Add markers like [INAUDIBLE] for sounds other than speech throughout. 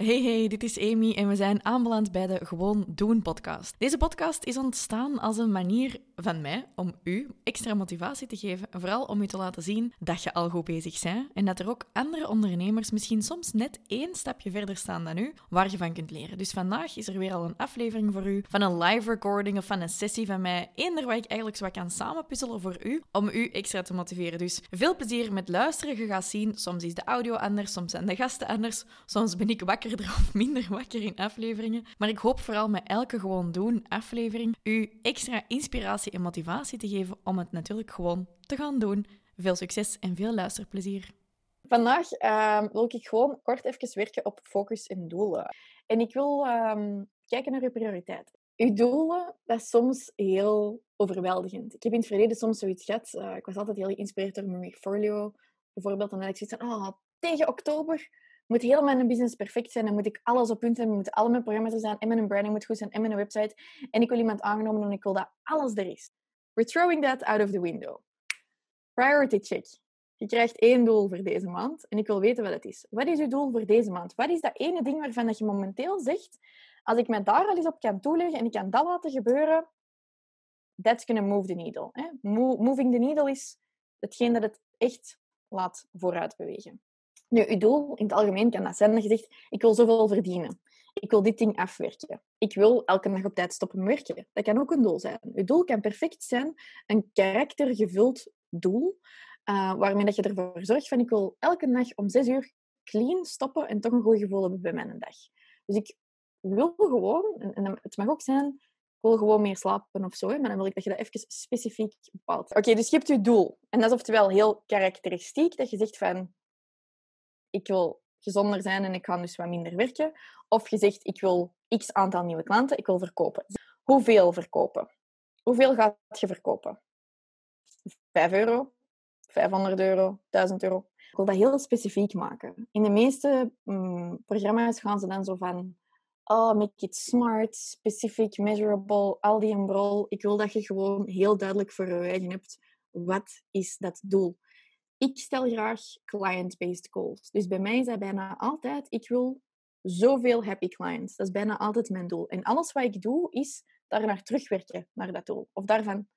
Hey hey, dit is Amy en we zijn aanbeland bij de Gewoon Doen podcast. Deze podcast is ontstaan als een manier van mij om u extra motivatie te geven, vooral om u te laten zien dat je al goed bezig bent en dat er ook andere ondernemers misschien soms net één stapje verder staan dan u, waar je van kunt leren. Dus vandaag is er weer al een aflevering voor u van een live recording of van een sessie van mij, eender waar ik eigenlijk zo wat kan samenpuzzelen voor u, om u extra te motiveren. Dus veel plezier met luisteren. Je gaat zien, soms is de audio anders, soms zijn de gasten anders, soms ben ik wakker of minder wakker in afleveringen. Maar ik hoop vooral met elke gewoon doen aflevering u extra inspiratie en motivatie te geven om het natuurlijk gewoon te gaan doen. Veel succes en veel luisterplezier. Vandaag uh, wil ik gewoon kort even werken op focus en doelen. En ik wil uh, kijken naar uw prioriteiten. Uw doelen, dat is soms heel overweldigend. Ik heb in het verleden soms zoiets gehad. Uh, ik was altijd heel geïnspireerd door mijn portfolio. Bijvoorbeeld, dan had ik zoiets van, oh, tegen oktober moet heel mijn business perfect zijn. Dan moet ik alles op punt hebben. Moeten alle mijn programma's er zijn. En mijn branding moet goed zijn. En mijn website. En ik wil iemand aangenomen en ik wil dat alles er is. We're throwing that out of the window. Priority check. Je krijgt één doel voor deze maand. En ik wil weten wat het is. Wat is je doel voor deze maand? Wat is dat ene ding waarvan dat je momenteel zegt... Als ik mij daar al eens op kan toeleggen en ik kan dat laten gebeuren... That's gonna move the needle. Hè? moving the needle is hetgeen dat het echt laat vooruit bewegen. Nu, uw doel in het algemeen kan dat zijn dat je zegt, ik wil zoveel verdienen. Ik wil dit ding afwerken. Ik wil elke dag op tijd stoppen werken. Dat kan ook een doel zijn. Uw doel kan perfect zijn een karaktergevuld doel, uh, waarmee dat je ervoor zorgt van, ik wil elke dag om zes uur clean stoppen en toch een goed gevoel hebben bij mijn dag. Dus ik wil gewoon, en het mag ook zijn, ik wil gewoon meer slapen of zo, maar dan wil ik dat je dat even specifiek bepaalt. Oké, dus je hebt je doel. En dat is oftewel heel karakteristiek, dat je zegt van, ik wil gezonder zijn en ik ga dus wat minder werken. Of je zegt, ik wil x aantal nieuwe klanten, ik wil verkopen. Hoeveel verkopen? Hoeveel gaat je verkopen? 5 euro, 500 euro, 1000 euro. Ik wil dat heel specifiek maken. In de meeste mm, programma's gaan ze dan zo van... Oh, make it smart, specific, measurable, al die en brol. Ik wil dat je gewoon heel duidelijk voor je eigen hebt. Wat is dat doel? Ik stel graag client-based goals. Dus bij mij is dat bijna altijd, ik wil zoveel happy clients. Dat is bijna altijd mijn doel. En alles wat ik doe, is daar naar terugwerken, naar dat doel. Of daarvan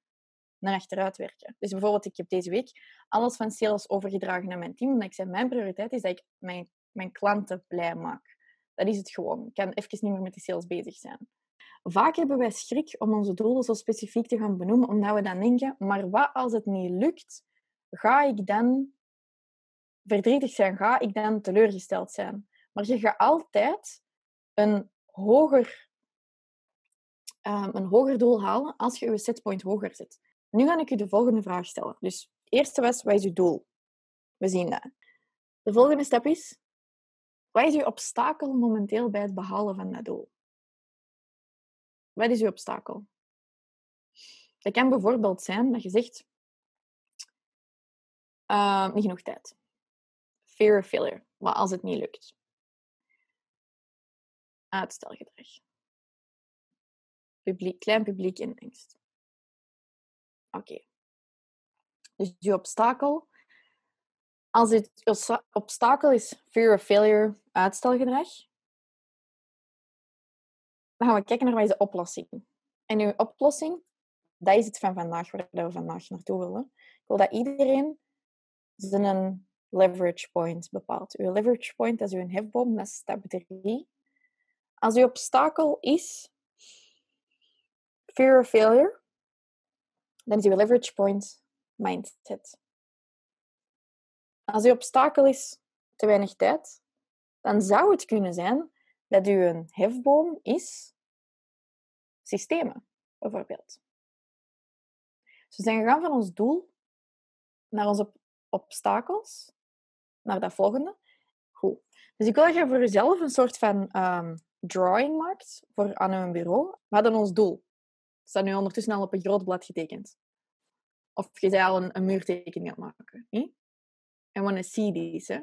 naar achteruit werken. Dus bijvoorbeeld, ik heb deze week alles van sales overgedragen naar mijn team. Omdat ik zei, mijn prioriteit is dat ik mijn, mijn klanten blij maak. Dat is het gewoon. Ik kan even niet meer met die sales bezig zijn. Vaak hebben wij schrik om onze doelen zo specifiek te gaan benoemen, omdat we dan denken, maar wat als het niet lukt? Ga ik dan verdrietig zijn? Ga ik dan teleurgesteld zijn? Maar je gaat altijd een hoger, um, een hoger doel halen als je je setpoint hoger zet. Nu ga ik je de volgende vraag stellen. Dus eerste was, wat is je doel? We zien dat. De volgende stap is, wat is je obstakel momenteel bij het behalen van dat doel? Wat is je obstakel? Dat kan bijvoorbeeld zijn dat je zegt, uh, niet genoeg tijd. Fear of failure. Wat als het niet lukt? Uitstelgedrag. Publiek, klein publiek in angst. Oké. Dus je obstakel. Als het obstakel is fear of failure, uitstelgedrag, dan gaan we kijken naar wat is de oplossing. En uw oplossing, dat is het van vandaag, waar we vandaag naartoe willen. Ik wil dat iedereen zijn leverage point bepaalt. Uw leverage point is uw hefboom, dat is stap 3. Als uw obstakel is fear of failure, dan is uw leverage point mindset. Als uw obstakel is te weinig tijd, dan zou het kunnen zijn dat uw hefboom is systemen, bijvoorbeeld. We zijn gegaan van ons doel naar onze obstakels naar dat volgende. Goed. Dus ik wil dat je voor jezelf een soort van um, drawing maakt voor aan uw bureau. We hadden ons doel. Dat staat nu ondertussen al op een groot blad getekend. Of je zei al een, een muurtekening aan het maken. I want to see these. Hè?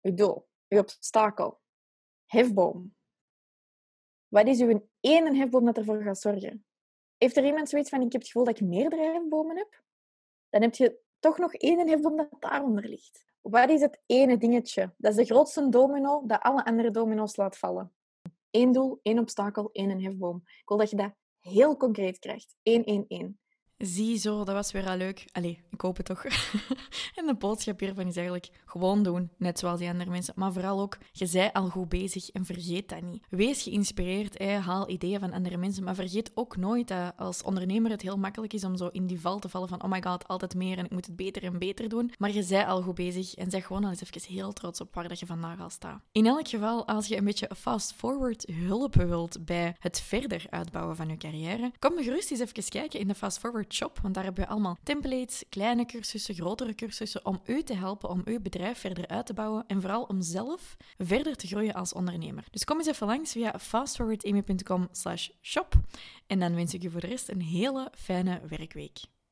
Je doel, je obstakel, hefboom. Wat is uw ene hefboom dat ervoor gaat zorgen? Heeft er iemand zoiets van, ik heb het gevoel dat ik meerdere hefbomen heb? Dan heb je toch nog één hefboom dat daaronder ligt. Wat is het ene dingetje? Dat is de grootste domino dat alle andere domino's laat vallen. Eén doel, één obstakel, één hefboom. Ik wil dat je dat heel concreet krijgt. 1, 1, 1. Zie zo, dat was weer al leuk. Allee, het toch. [LAUGHS] en de boodschap hiervan is eigenlijk gewoon doen, net zoals die andere mensen. Maar vooral ook, je zij al goed bezig en vergeet dat niet. Wees geïnspireerd, hè, haal ideeën van andere mensen, maar vergeet ook nooit dat als ondernemer het heel makkelijk is om zo in die val te vallen van oh my god, altijd meer en ik moet het beter en beter doen. Maar je zij al goed bezig en zeg gewoon al eens even heel trots op waar dat je vandaag al staat. In elk geval, als je een beetje fast-forward hulp wilt bij het verder uitbouwen van je carrière, kom gerust eens even kijken in de fast-forward shop, want daar hebben we allemaal templates, kleine cursussen, grotere cursussen, om u te helpen om uw bedrijf verder uit te bouwen en vooral om zelf verder te groeien als ondernemer. Dus kom eens even langs via fastforwardamy.com shop en dan wens ik u voor de rest een hele fijne werkweek.